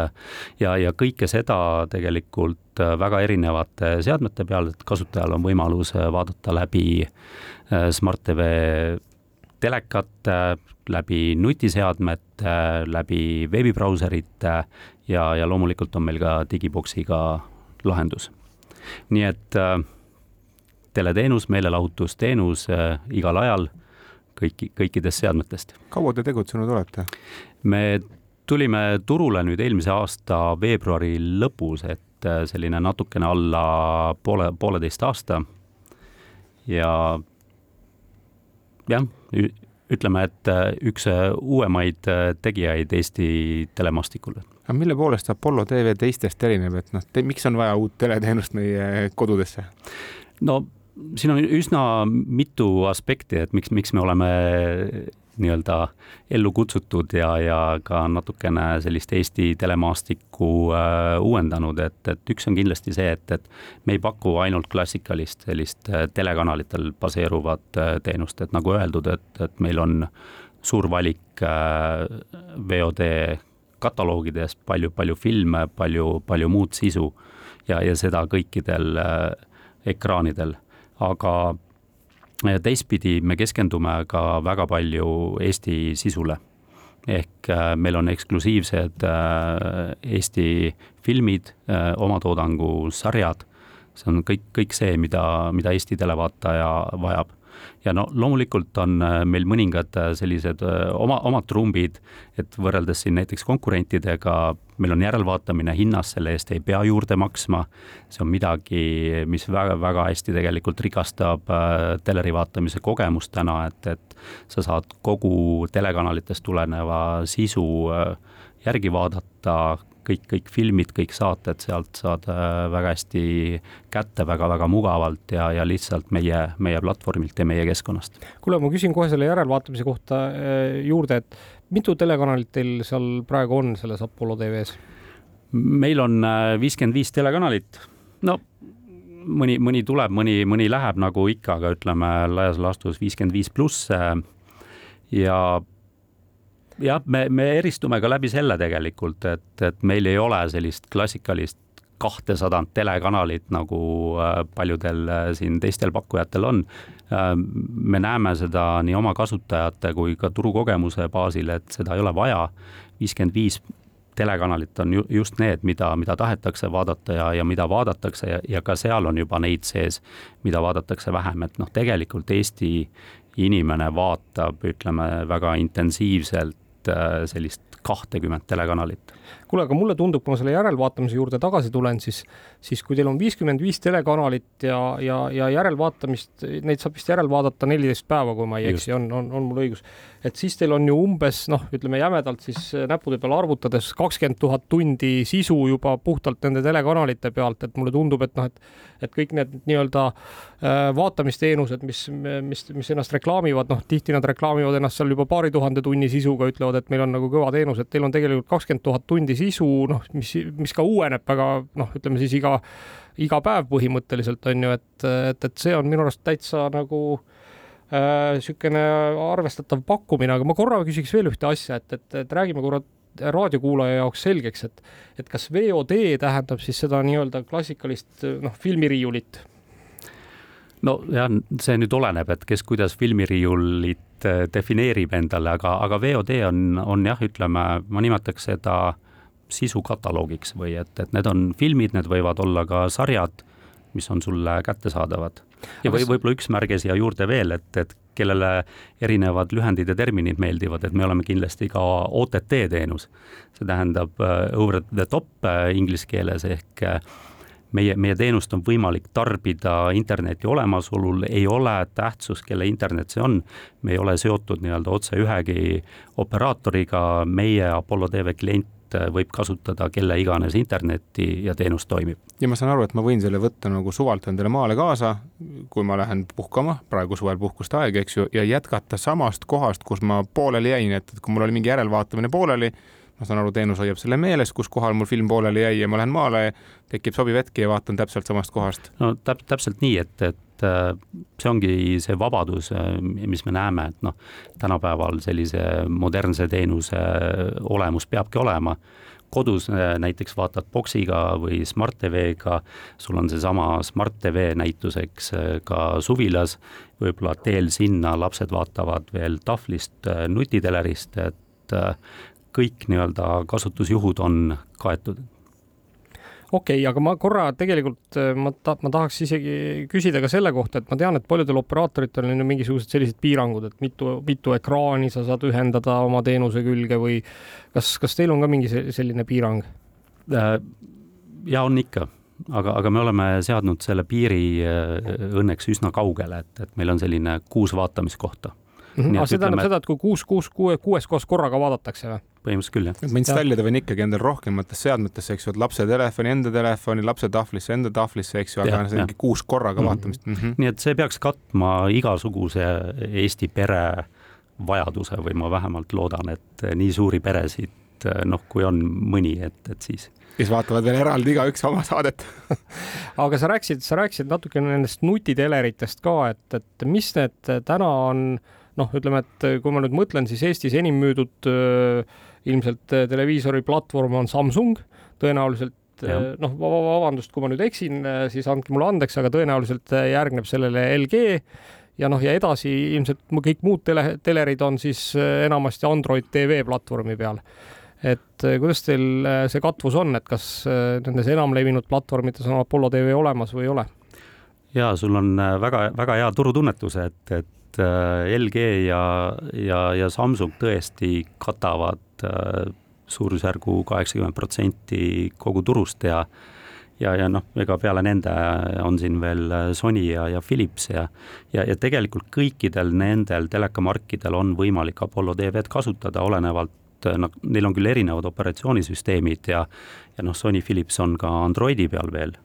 ja, ja kõike seda tegelikult väga erinevate seadmete peal, et kasutajal on võimalus vaadata läbi Smart TV telekate, läbi nutiseadmete, läbi veebibrauserite ja, ja loomulikult on meil ka digiboksiga lahendus. nii et äh, teleteenus, meelelahutusteenus äh, igal ajal kõiki, kõikidest seadmetest. kaua te tegutsenud olete? me tulime turule nüüd eelmise aasta veebruari lõpus, et äh, selline natukene alla poole, pooleteist aasta. ja jah, ütleme, et äh, üks äh, uuemaid tegijaid Eesti telemaastikul. Aga mille poolest Apollo tv teistest erineb, et noh, miks on vaja uut teleteenust meie kodudesse? no siin on üsna mitu aspekti, et miks, miks me oleme nii-öelda ellu kutsutud ja, ja ka natukene sellist Eesti telemaastikku äh, uuendanud, et, et üks on kindlasti see, et, et me ei paku ainult klassikalist sellist äh, telekanalitel baseeruvat äh, teenust, et nagu öeldud, et, et meil on suur valik äh, VOD kataloogidest, palju, palju filme, palju, palju muud sisu ja, ja seda kõikidel äh, ekraanidel. Aga teistpidi me keskendume ka väga palju Eesti sisule. ehk äh, meil on eksklusiivsed äh, Eesti filmid, äh, omatoodangu sarjad, see on kõik, kõik see, mida, mida Eesti televaataja vajab ja no loomulikult on äh, meil mõningad äh, sellised äh, oma, omad trumbid, et võrreldes siin näiteks konkurentidega, meil on järelvaatamine hinnas, selle eest ei pea juurde maksma. see on midagi, mis väga-väga hästi tegelikult rikastab teleri vaatamise kogemust täna, et, et sa saad kogu telekanalitest tuleneva sisu järgi vaadata kõik, kõik filmid, kõik saated sealt saad äh, väga hästi kätte väga-väga mugavalt ja, ja lihtsalt meie, meie platvormilt ja meie keskkonnast. kuule, ma küsin kohe selle järelvaatamise kohta äh, juurde, et mitu telekanalit teil seal praegu on selles Apollo tv-s? meil on äh, viiskümmend viis telekanalit, no mõni, mõni tuleb, mõni, mõni läheb nagu ikka, aga ütleme laias laastus viiskümmend viis pluss ja jah, me, me eristume ka läbi selle tegelikult, et, et meil ei ole sellist klassikalist kahtesadat telekanalit, nagu äh, paljudel äh, siin teistel pakkujatel on. Äh, me näeme seda nii oma kasutajate kui ka turukogemuse baasil, et seda ei ole vaja. viiskümmend viis telekanalit on ju, just need, mida, mida tahetakse vaadata ja, ja mida vaadatakse ja, ja ka seal on juba neid sees, mida vaadatakse vähem, et noh, tegelikult Eesti inimene vaatab, ütleme väga intensiivselt sellist kahtekümmet telekanalit. kuule, aga mulle tundub, kui ma selle järelvaatamise juurde tagasi tulen, siis, siis kui teil on viiskümmend viis telekanalit ja, ja, ja järelvaatamist, neid saab vist järelvaadata neliteist päeva, kui ma ei eksi, on, on, on mul õigus. et siis teil on ju umbes noh, ütleme jämedalt siis näppude peal arvutades kakskümmend tuhat tundi sisu juba puhtalt nende telekanalite pealt, et mulle tundub, et noh, et et kõik need nii-öelda äh, vaatamisteenused, mis, mis, mis ennast reklaamivad, noh, tihti nad reklaamivad ennast seal juba paari tuhande tunni sisuga, ütlevad, et meil on nagu kõva teenus, et teil on tegelikult kakskümmend tuhat tundi sisu, noh, mis, mis ka uueneb väga noh, ütleme siis iga, iga päev põhimõtteliselt on ju, et, et, et see on minu arust täitsa nagu niisugune äh, arvestatav pakkumine, aga ma korra küsiks veel ühte asja, et, et, et räägime korra raadiokuulaja jaoks selgeks, et, et kas VOD tähendab siis seda nii-öelda klassikalist noh, filmiriiulit? nojah, see nüüd oleneb, et kes kuidas filmiriiulit äh, defineerib endale, aga, aga VOD on, on jah, ütleme, ma nimetaks seda sisukataloogiks või et, et need on filmid, need võivad olla ka sarjad, mis on sulle kättesaadavad. ja või võib-olla üks märge siia juurde veel, et, et kellele erinevad lühendid ja terminid meeldivad, et me oleme kindlasti ka OTT teenus. see tähendab uh, over the top uh, inglise keeles ehk uh, meie, meie teenust on võimalik tarbida interneti olemasolul, ei ole tähtsus, kelle internet see on. me ei ole seotud nii-öelda otse ühegi operaatoriga, meie Apollo tv klient võib kasutada kelle iganes internetti ja teenus toimib. ja ma saan aru, et ma võin selle võtta nagu suvalt endale maale kaasa, kui ma lähen puhkama, praegu suvel puhkuste aeg, eks ju, ja jätkata samast kohast, kus ma pooleli jäin, et kui mul oli mingi järelvaatamine pooleli ma saan aru, teenus hoiab selle meeles, kus kohal mul film pooleli jäi ja ma lähen maale, tekib sobiv hetk ja vaatan täpselt samast kohast. no täp-, täpselt nii, et, et äh, see ongi see vabadus, äh, mis me näeme, et noh, tänapäeval sellise modernse teenuse olemus peabki olema kodus äh, näiteks vaatad boksiga või Smart TV-ga, sul on seesama Smart TV näituseks ka suvilas võib-olla teel sinna lapsed vaatavad veel tahvlist, nutitelerist, et kõik nii-öelda kasutusjuhud on kaetud okei okay,, aga ma korra tegelikult äh, ma ta-, ma tahaks isegi küsida ka selle kohta, et ma tean, et paljudel operaatoritel on ju mingisugused sellised piirangud, et mitu, mitu ekraani sa saad ühendada oma teenuse külge või kas, kas teil on ka mingi selline piirang? Äh, ja on ikka, aga, aga me oleme seadnud selle piiri äh, õnneks üsna kaugele, et, et meil on selline kuus vaatamiskohta. -hmm. aga see tähendab seda, et kui kuus, kuus, kuue, kuues kohas korraga vaadatakse või? põhimõtteliselt küll, jah. ma installida võin ikkagi endal rohkemates seadmetesse, eks ju, et lapse telefoni, enda telefoni, lapse tahvlisse, enda tahvlisse, eks ju, aga see ongi kuus korraga mm -hmm. vaatamist mm. -hmm. nii et see peaks katma igasuguse Eesti pere vajaduse või ma vähemalt loodan, et nii suuri peresid, noh, kui on mõni, et, et siis kes vaatavad veel eraldi igaüks oma saadet (laughs) aga sa rääkisid, sa rääkisid natuke nendest nutiteleritest ka, et, et mis need täna on äh, noh, ütleme, et kui ma nüüd mõtlen, siis Eestis enim müüdud äh, ilmselt äh, televiisori platvorm on Samsung, tõenäoliselt noh, vabandust, kui ma nüüd eksin, siis andke mulle andeks, aga tõenäoliselt järgneb sellele LG ja noh, ja edasi ilmselt kõik muud tele, telerid on siis enamasti Android tv platvormi peal. et kuidas teil see katvus on, et kas nendes enamlevinud platvormides on Apollo tv olemas või ei ole? ja sul on väga-väga hea turutunnetus, et, et et äh, LG ja, ja, ja Samsung tõesti katavad äh, suurusjärgu kaheksakümmend protsenti kogu turust ja ja, ja noh, ega peale nende on siin veel Sony ja, ja Philips ja ja, ja tegelikult kõikidel nendel telekamarkidel on võimalik Apollo TV-d kasutada, olenevalt noh, neil on küll erinevad operatsioonisüsteemid ja ja noh, Sony Philips on ka Androidi peal veel,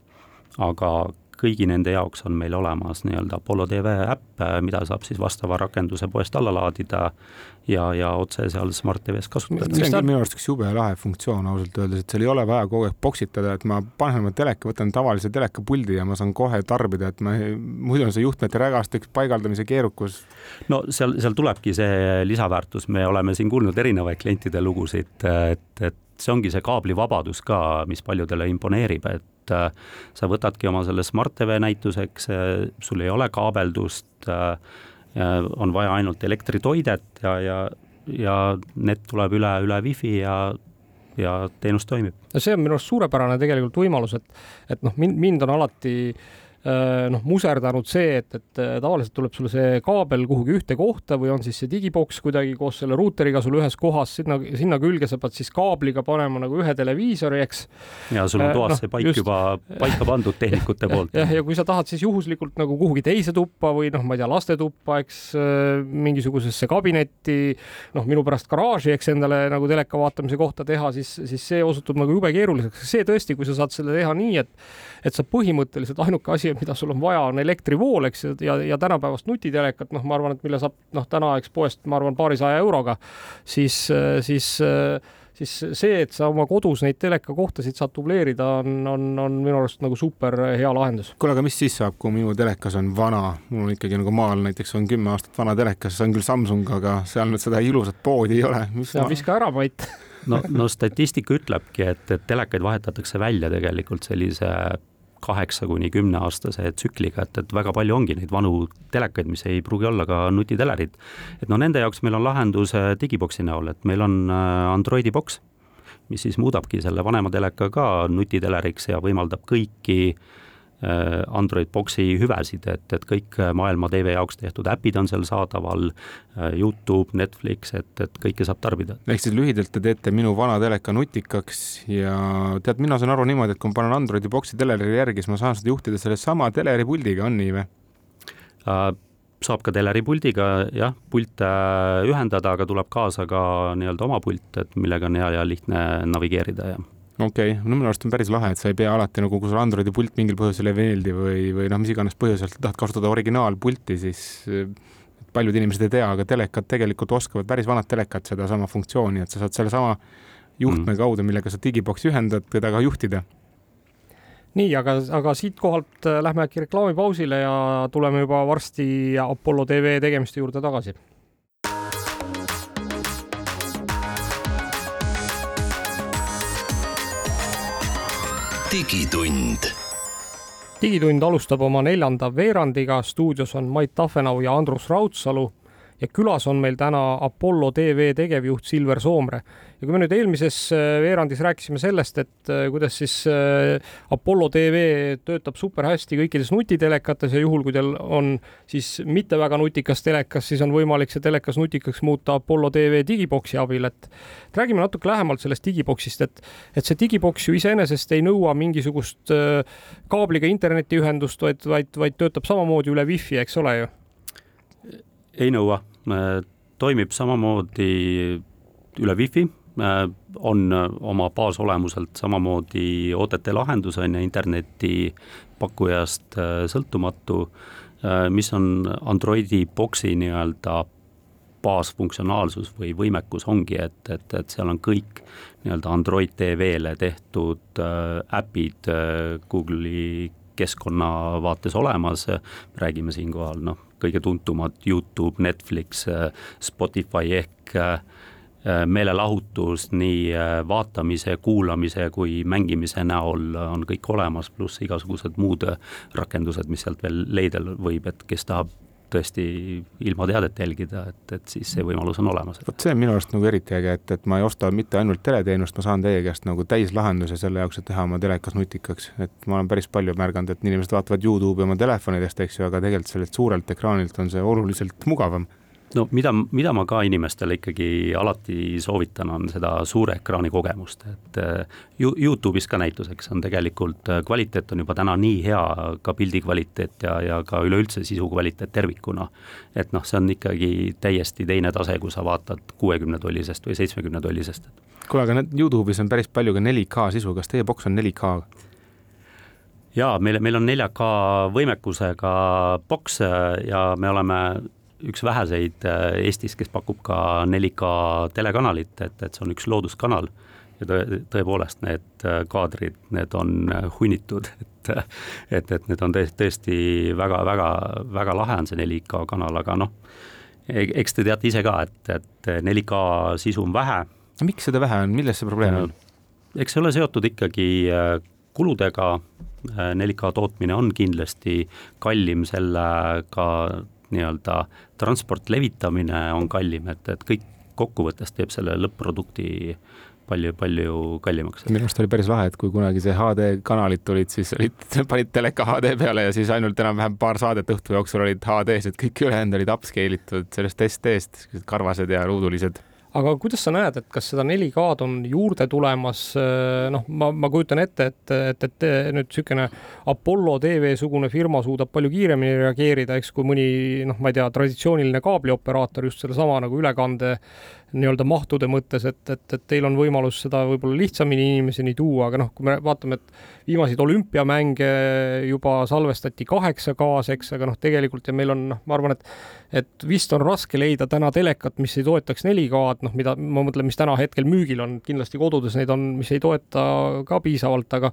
aga kõigi nende jaoks on meil olemas nii-öelda Apollo tv äpp, mida saab siis vastava rakenduse poest alla laadida ja, ja otse seal Smart TV-s kasutada. see on minu arust üks jube lahe funktsioon ausalt öeldes, et seal ei ole vaja kogu aeg poksitada, et ma panen oma teleka, võtan tavalise telekapuldi ja ma saan kohe tarbida, et ma, muidu on see juhtmete rägaste paigaldamise keerukus. no seal, seal tulebki see lisaväärtus, me oleme siin kuulnud erinevaid klientide lugusid, et, et see ongi see kaablivabadus ka, mis paljudele imponeerib, et et äh, sa võtadki oma selle Smart TV näituseks, äh, sul ei ole kaabeldust, äh, on vaja ainult elektritoidet ja, ja, ja net tuleb üle, üle wifi ja ja teenus toimib. no see on minu arust suurepärane tegelikult võimalus, et, et noh, mind, mind on alati äh, noh, muserdanud see, et, et äh, tavaliselt tuleb sulle see kaabel kuhugi ühte kohta või on siis see digiboks kuidagi koos selle ruuteriga sul ühes kohas, sinna, sinna külge sa pead siis kaabliga panema nagu ühe televiisori, eks. ja sul on äh, toas no, see paik just... juba paika pandud (laughs) tehnikute poolt. jah, ja kui sa tahad siis juhuslikult nagu kuhugi teise tuppa või noh, ma ei tea, lastetuppa, eks mingisugusesse kabinetti, noh, minu pärast garaaži, eks endale nagu teleka vaatamise kohta teha, siis, siis see osutub nagu jube keeruliseks. see tõesti, kui sa saad selle teha nii, et, et sa põhimõtteliselt ainuke asi, mida sul on vaja, on elektrivool, eks ju, ja, ja tänapäevast nutitelekat, noh, ma arvan, et mille saab noh, täna eks poest, ma arvan, paarisaja euroga, siis, siis siis see, et sa oma kodus neid telekakohtasid saad dubleerida, on, on, on minu arust nagu super hea lahendus. kuule, aga mis siis saab, kui minu telekas on vana, mul on ikkagi nagu maal näiteks on kümme aastat vana telekas, see on küll Samsung, aga seal nüüd seda ilusat poodi ei ole. ja ma... viska ära, Mait no, no statistika ütlebki, et, et telekaid vahetatakse välja tegelikult sellise kaheksa kuni kümneaastase tsükliga, et, et väga palju ongi neid vanu telekaid, mis ei pruugi olla ka nutitelerid. et no nende jaoks meil on lahendus digiboksi näol, et meil on äh, Androidi boks, mis siis muudabki selle vanema teleka ka nutiteleriks ja võimaldab kõiki Äh, Android Boxi hüvesid, et, et kõik maailma tv jaoks tehtud äpid on seal saadaval, äh, Youtube, Netflix, et, et kõike saab tarbida. ehk siis lühidalt te teete minu vana teleka nutikaks ja tead, mina saan aru niimoodi, et kui ma panen Androidi Boxi teleri järgi, siis ma saan seda juhtida sellesama teleripuldiga, on nii või? Äh, saab ka teleripuldiga jah, pilte ühendada, aga tuleb kaasa ka nii-öelda oma pult, et millega on hea ja lihtne navigeerida ja okei okay., no minu arust on päris lahe, et sa ei pea alati nagu, kui sulle Androidi pult mingil põhjusel ei meeldi või, või noh, mis iganes põhjusel sa tahad kasutada originaalpulti, siis paljud inimesed ei tea, aga telekad tegelikult oskavad, päris vanad telekad sedasama funktsiooni, et sa saad sellesama juhtme mm. kaudu, millega sa digiboksi ühendad, teda ka juhtida nii, aga, aga siitkohalt eh, lähme äkki reklaamipausile ja tuleme juba varsti Apollo tv tegemiste juurde tagasi digitund. digitund alustab oma neljanda veerandiga, stuudios on Mait Tafenau ja Andrus Raudsalu ja külas on meil täna Apollo tv tegevjuht Silver Soomre. Ja kui me nüüd eelmises äh, veerandis rääkisime sellest, et äh, kuidas siis äh, Apollo tv töötab super hästi kõikides nutitelekates ja juhul, kui teil on siis mitte väga nutikas telekas, siis on võimalik see telekas nutikaks muuta Apollo tv digiboksi abil, et räägime natuke lähemalt sellest digiboksist, et et see digiboks ju iseenesest ei nõua mingisugust kaabliga internetiühendust, vaid, vaid, vaid töötab samamoodi üle wifi, eks ole ju? Ei nõua, toimib samamoodi üle wifi, on oma baasolemuselt samamoodi OTT lahendus on ju internetipakkujast äh, sõltumatu, äh, mis on Androidi boksi nii-öelda baasfunktsionaalsus või võimekus ongi, et, et, et seal on kõik nii-öelda Android TV-le tehtud äh, äpid äh, Google'i keskkonna vaates olemas, räägime siinkohal noh, kõige tuntumad Youtube, Netflix, Spotify ehk äh, meelelahutus nii äh, vaatamise, kuulamise kui mängimise näol on kõik olemas, pluss igasugused muud rakendused, mis sealt veel leida võib, et kes tahab tõesti ilma teadet jälgida, et, et siis see võimalus on olemas. vot see on minu arust nagu eriti äge, et, et ma ei osta mitte ainult teleteenust, ma saan teie käest nagu täislahenduse selle jaoks, et teha oma telekas nutikaks. et ma olen päris palju märganud, et inimesed vaatavad Youtube'i oma telefonidest, eks ju, aga tegelikult sellelt suurelt ekraanilt on see oluliselt mugavam no mida, mida ma ka inimestele ikkagi alati soovitan, on seda suure ekraani kogemust, et äh, Youtube'is ka näituseks on tegelikult äh, kvaliteet on juba täna nii hea, ka pildi kvaliteet ja, ja ka üleüldse sisu kvaliteet tervikuna. et noh, see on ikkagi täiesti teine tase, kui sa vaatad kuuekümne tollisest või seitsmekümne tollisest. kuule, aga need Youtube'is on päris palju ka 4K sisu, kas teie boks on 4K? jaa, meil, meil on 4K võimekusega boks ja me oleme üks väheseid äh, Eestis, kes pakub ka 4K telekanalit, et, et see on üks looduskanal ja tõe, tõepoolest need äh, kaadrid, need on äh, hunnitud, (laughs) et, et, et need on tõesti, tõesti väga-väga, väga lahe on see 4K kanal, aga noh, e-, eks te teate ise ka, et, et 4K sisu on vähe. miks seda vähe on, milles see probleem on? eks see ole seotud ikkagi kuludega, 4K tootmine on kindlasti kallim sellega nii-öelda transport, levitamine on kallim, et, et kõik kokkuvõttes teeb selle lõpp-produkti palju-palju kallimaks. minu arust oli päris lahe, et kui kunagi see HD kanalid tulid, siis olid, (laughs) panid teleka HD peale ja siis ainult enam-vähem paar saadet õhtu jooksul olid HD-s, et kõik ülejäänud olid upscale itud sellest ST-st, karvased ja ruudulised aga kuidas sa näed, et kas seda 4K-d on juurde tulemas, noh, ma, ma kujutan ette, et, et, et nüüd niisugune Apollo tv-sugune firma suudab palju kiiremini reageerida, eks, kui mõni noh, ma ei tea, traditsiooniline kaablioperaator just sellesama nagu ülekande nii-öelda mahtude mõttes, et, et, et teil on võimalus seda võib-olla lihtsamini inimeseni tuua, aga noh, kui me vaatame, et viimaseid olümpiamänge juba salvestati 8K-s, eks, aga noh, tegelikult ja meil on, noh, ma arvan, et et vist on raske leida täna telekat, mis ei toetaks 4K-d, noh, mida ma mõtlen, mis täna hetkel müügil on, kindlasti kodudes neid on, mis ei toeta ka piisavalt, aga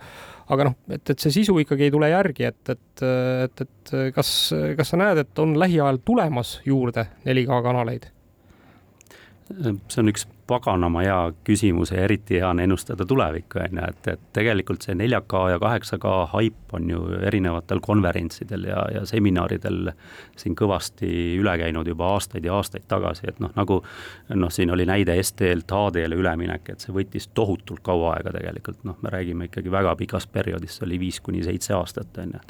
aga noh, et, et see sisu ikkagi ei tule järgi, et, et, et, et kas, kas sa näed, et on lähiajal tulemas juurde 4K kanaleid? See on üks paganama hea küsimus ja eriti hea on ennustada tulevikku, on ju, et, et tegelikult see 4K ja 8K haip on ju erinevatel konverentsidel ja, ja seminaridel siin kõvasti üle käinud juba aastaid ja aastaid tagasi, et noh, nagu noh, siin oli näide ST-lt HD-le üleminek, et see võttis tohutult kaua aega tegelikult, noh, me räägime ikkagi väga pikast perioodist, see oli viis kuni seitse aastat, on ju.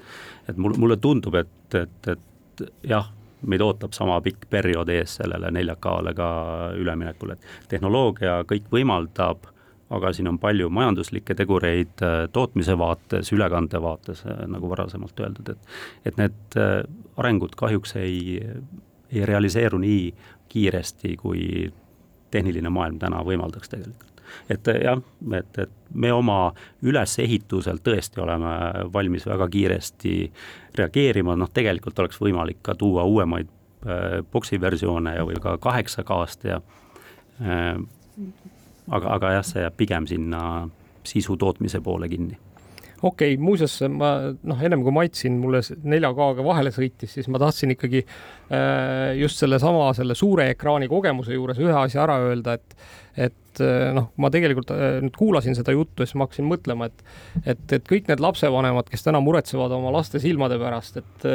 et mul, mulle tundub, et, et, et jah meid ootab sama pikk periood ees sellele 4K-le ka üleminekul, et tehnoloogia kõik võimaldab, aga siin on palju majanduslikke tegureid äh, tootmise vaates, ülekande vaates, äh, nagu varasemalt öeldud, et et need äh, arengud kahjuks ei, ei realiseeru nii kiiresti, kui tehniline maailm täna võimaldaks tegelikult et jah, et, et me oma ülesehituselt tõesti oleme valmis väga kiiresti reageerima, noh tegelikult oleks võimalik ka tuua uuemaid äh, boksi versioone ja või ka kaheksa K-st ja äh, aga, aga jah, see jääb pigem sinna sisu tootmise poole kinni. Okei okay,, muuseas ma noh, ennem kui Mait siin mulle 4K-ga vahele sõitis, siis ma tahtsin ikkagi äh, just sellesama, selle suure ekraani kogemuse juures ühe asja ära öelda, et et et noh, ma tegelikult nüüd kuulasin seda juttu ja siis ma hakkasin mõtlema, et et, et kõik need lapsevanemad, kes täna muretsevad oma laste silmade pärast, et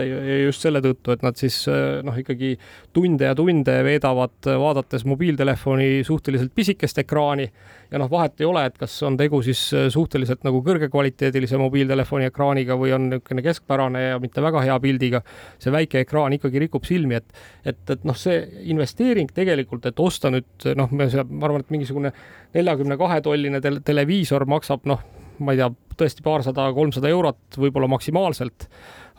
just selle tõttu, et nad siis noh, ikkagi tunde ja tunde veedavad vaadates mobiiltelefoni suhteliselt pisikest ekraani ja noh, vahet ei ole, et kas on tegu siis suhteliselt nagu kõrgekvaliteedilise mobiiltelefoni ekraaniga või on niisugune keskpärane ja mitte väga hea pildiga. see väike ekraan ikkagi rikub silmi, et, et, et noh, see investeering tegelikult, et osta nüüd noh, ma arvan, et mingisugune neljakümne kahe tolline tel televiisor maksab noh, ma ei tea, tõesti paarsada, kolmsada eurot võib-olla maksimaalselt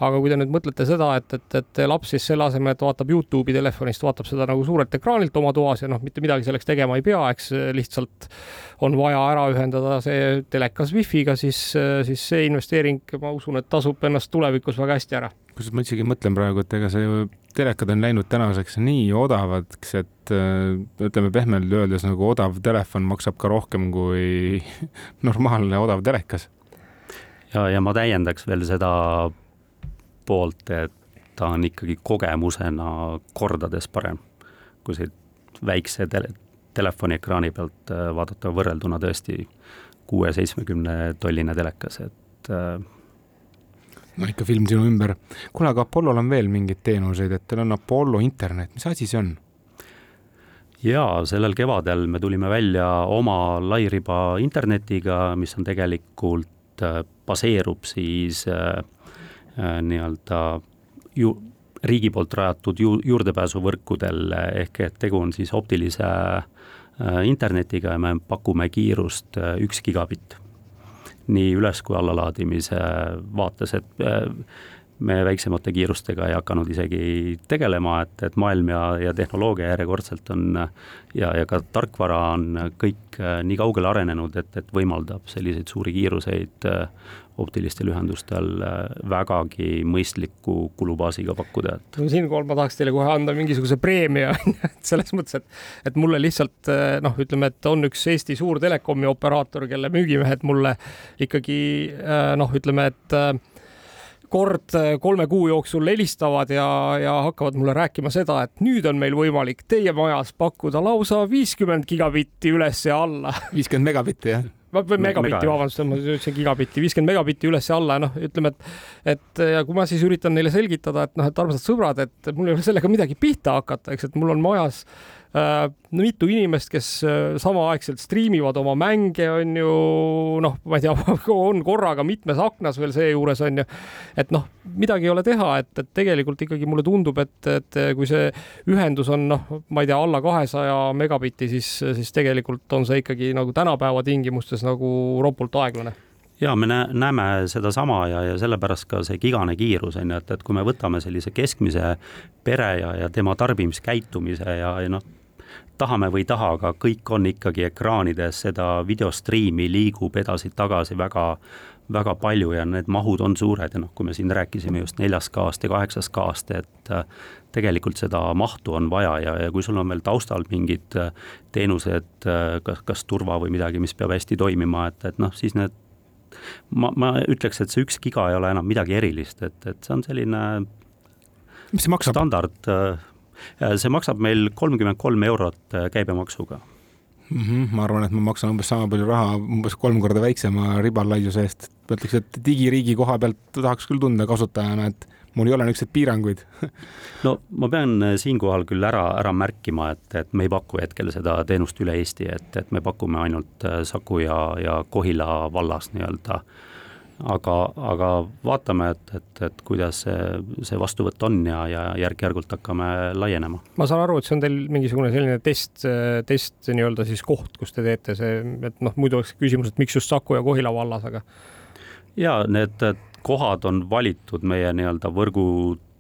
aga kui te nüüd mõtlete seda, et, et, et laps siis selle asemel, et vaatab Youtube'i telefonist, vaatab seda nagu suurelt ekraanilt oma toas ja noh, mitte midagi selleks tegema ei pea, eks lihtsalt on vaja ära ühendada see telekas wifi'ga, siis, siis see investeering, ma usun, et tasub ennast tulevikus väga hästi ära. kusjuures ma isegi mõtlen praegu, et ega see ju, telekad on läinud tänaseks nii odavaks, et ütleme pehmelt öeldes nagu odav telefon maksab ka rohkem kui (laughs) normaalne odav telekas ja, ja ma täiendaks veel seda poolt, et ta on ikkagi kogemusena kordades parem kui see väikse tele, telefoni ekraani pealt äh, vaadata võrrelduna tõesti kuue-seitsmekümne tolline telekas, et äh, no ikka film sinu ümber. kuule, aga Apollol on veel mingeid teenuseid, et teil on Apollo internet, mis asi see on? jaa, sellel kevadel me tulime välja oma lairiba internetiga, mis on tegelikult, äh, baseerub siis Äh, nii-öelda ju riigi poolt rajatud ju juurdepääsuvõrkudel ehk et tegu on siis optilise äh, internetiga ja me pakume kiirust äh, üks gigabitt. nii üles kui allalaadimise vaates, et me väiksemate kiirustega ei hakanud isegi tegelema, et, et maailm ja, ja tehnoloogia järjekordselt on ja, ja ka tarkvara on kõik nii kaugele arenenud, et, et võimaldab selliseid suuri kiiruseid optilistel ühendustel äh, vägagi mõistliku kulubaasiga pakkuda, et. siinkohal ma tahaks teile kohe anda mingisuguse preemia (laughs) et selles mõttes, et, et mulle lihtsalt äh, noh, ütleme, et on üks Eesti suur telekomi operaator, kelle müügimehed mulle ikkagi äh, noh, ütleme, et kord kolme kuu jooksul helistavad ja, ja hakkavad mulle rääkima seda, et nüüd on meil võimalik teie majas pakkuda lausa viiskümmend gigabitti üles ja alla. (laughs) viiskümmend megabitti, jah või megabitti, vabandust, ma ütlesin gigabitti, viiskümmend megabitti üles ja alla ja noh, ütleme, et et ja kui ma siis üritan neile selgitada, et noh, et armsad sõbrad, et mul ei ole sellega midagi pihta hakata, eks, et mul on majas äh, Äh, mitu inimest, kes äh, samaaegselt striimivad oma mänge, on ju, noh, ma ei tea, (laughs) on korraga mitmes aknas veel seejuures on ju. et noh, midagi ei ole teha, et, et tegelikult ikkagi mulle tundub, et, et kui see ühendus on noh, ma ei tea, alla kahesaja megabitti, siis, siis tegelikult on see ikkagi nagu tänapäeva tingimustes nagu ropult aeglane ja me näeme sedasama ja, ja sellepärast ka see gigane kiirus on ju, et, et kui me võtame sellise keskmise pere ja, ja tema tarbimiskäitumise ja, ja noh, tahame või ei taha, aga kõik on ikkagi ekraanides, seda videostriimi liigub edasi-tagasi väga, väga palju ja need mahud on suured ja noh, kui me siin rääkisime just neljast K-st ja kaheksast K-st, et äh, tegelikult seda mahtu on vaja ja, ja kui sul on veel taustal mingid äh, teenused, äh, kas, kas turva või midagi, mis peab hästi toimima, et, et noh, siis need ma, ma ütleks, et see üks giga ei ole enam midagi erilist, et, et see on selline mis see maksab? standard see maksab meil kolmkümmend kolm eurot äh, käibemaksuga mm. -hmm. ma arvan, et ma maksan umbes sama palju raha, umbes kolm korda väiksema ribalaiuse eest. ma ütleks, et digiriigi koha pealt tahaks küll tunda kasutajana, et mul ei ole niisuguseid piiranguid (laughs) no ma pean äh, siinkohal küll ära, ära märkima, et, et me ei paku hetkel seda teenust üle Eesti, et, et me pakume ainult äh, Saku ja, ja Kohila vallas nii-öelda äh, aga, aga vaatame, et, et, et kuidas see, see vastuvõtt on ja, ja järk-järgult hakkame laienema. ma saan aru, et see on teil mingisugune selline test, test nii-öelda siis koht, kus te teete see, et noh, muidu oleks küsimus, et miks just Saku ja Kohila vallas, aga. ja need kohad on valitud meie nii-öelda võrgu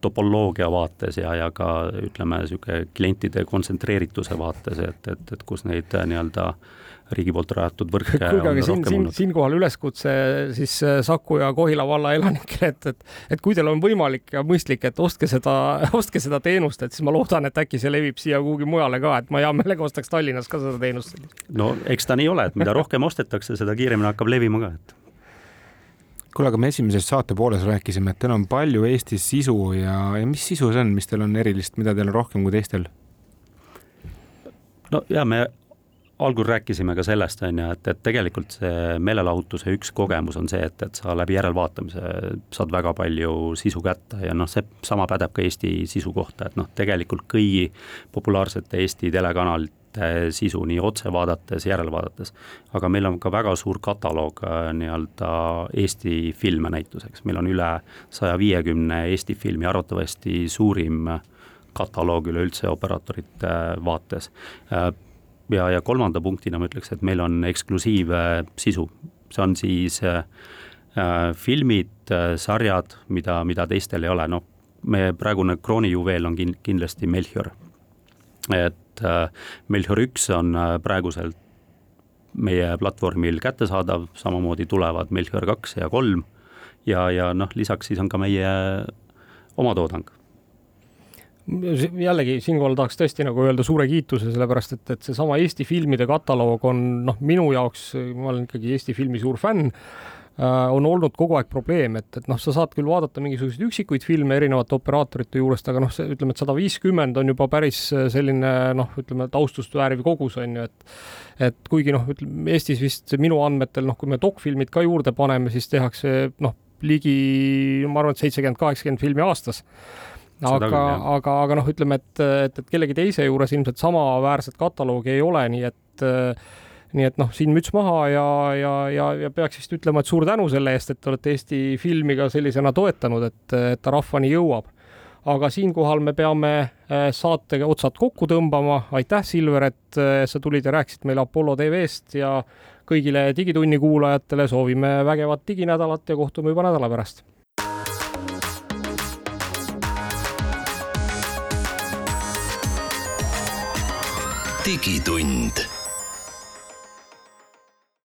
topoloogia vaates ja, ja ka ütleme, niisugune klientide kontsentreerituse vaates, et, et, et kus neid nii-öelda äh, riigi poolt rajatud võrke. kuulge, aga siin, siin, siinkohal üleskutse siis äh, Saku ja Kohila valla elanikele, et, et, et kui teil on võimalik ja mõistlik, et ostke seda, (laughs) ostke seda teenust, et siis ma loodan, et äkki see levib siia kuhugi mujale ka, et ma hea meelega ostaks Tallinnas ka seda teenust. no eks ta nii ole, et mida rohkem ostetakse, seda kiiremini hakkab levima ka, et kuule, aga me esimeses saate pooles rääkisime, et teil on palju Eestis sisu ja, ja mis sisu see on, mis teil on erilist, mida teil on rohkem kui teistel? no ja me algul rääkisime ka sellest, on ju, et, et tegelikult see meelelahutuse üks kogemus on see, et, et sa läbi järelvaatamise saad väga palju sisu kätte ja noh, see sama pädeb ka Eesti sisu kohta, et noh, tegelikult kõigi populaarsete Eesti telekanalite sisu nii otse vaadates, järelvaadates, aga meil on ka väga suur kataloog äh, nii-öelda Eesti filme näituseks, meil on üle saja viiekümne Eesti filmi, arvatavasti suurim kataloog üleüldse operaatorite vaates. Äh, ja, ja kolmanda punktina ma ütleks, et meil on eksklusiivsisu, see on siis äh, äh, filmid äh,, sarjad, mida, mida teistel ei ole, noh, meie praegune kroonijuveel on kin-, kindlasti Melchior. et äh, Melchior üks on äh, praeguselt meie platvormil kättesaadav, samamoodi tulevad Melchior kaks ja kolm. Ja, ja noh, lisaks siis on ka meie omatoodang jällegi siinkohal tahaks tõesti nagu öelda suure kiituse, sellepärast et, et seesama Eesti filmide kataloog on noh, minu jaoks, ma olen ikkagi Eesti filmi suur fänn äh,, on olnud kogu aeg probleem, et, et noh, sa saad küll vaadata mingisuguseid üksikuid filme erinevate operaatorite juurest, aga noh, see ütleme, et sada viiskümmend on juba päris selline noh, ütleme taustust vääriv kogus on ju, et et kuigi noh, ütleme Eestis vist minu andmetel noh, kui me dokfilmid ka juurde paneme, siis tehakse noh, ligi ma arvan, et seitsekümmend, kaheksakümmend filmi aastas aga, aga, aga noh, ütleme, et, et, et kellegi teise juures ilmselt samaväärset kataloogi ei ole, nii et nii et noh, siin müts maha ja, ja, ja, ja peaks vist ütlema, et suur tänu selle eest, et te olete Eesti filmi ka sellisena toetanud, et, et ta rahvani jõuab. aga siinkohal me peame äh, saatega otsad kokku tõmbama. aitäh, Silver, et äh, sa tulid ja rääkisid meile Apollo tv-st ja kõigile Digitunni kuulajatele soovime vägevat diginädalat ja kohtume juba nädala pärast digitund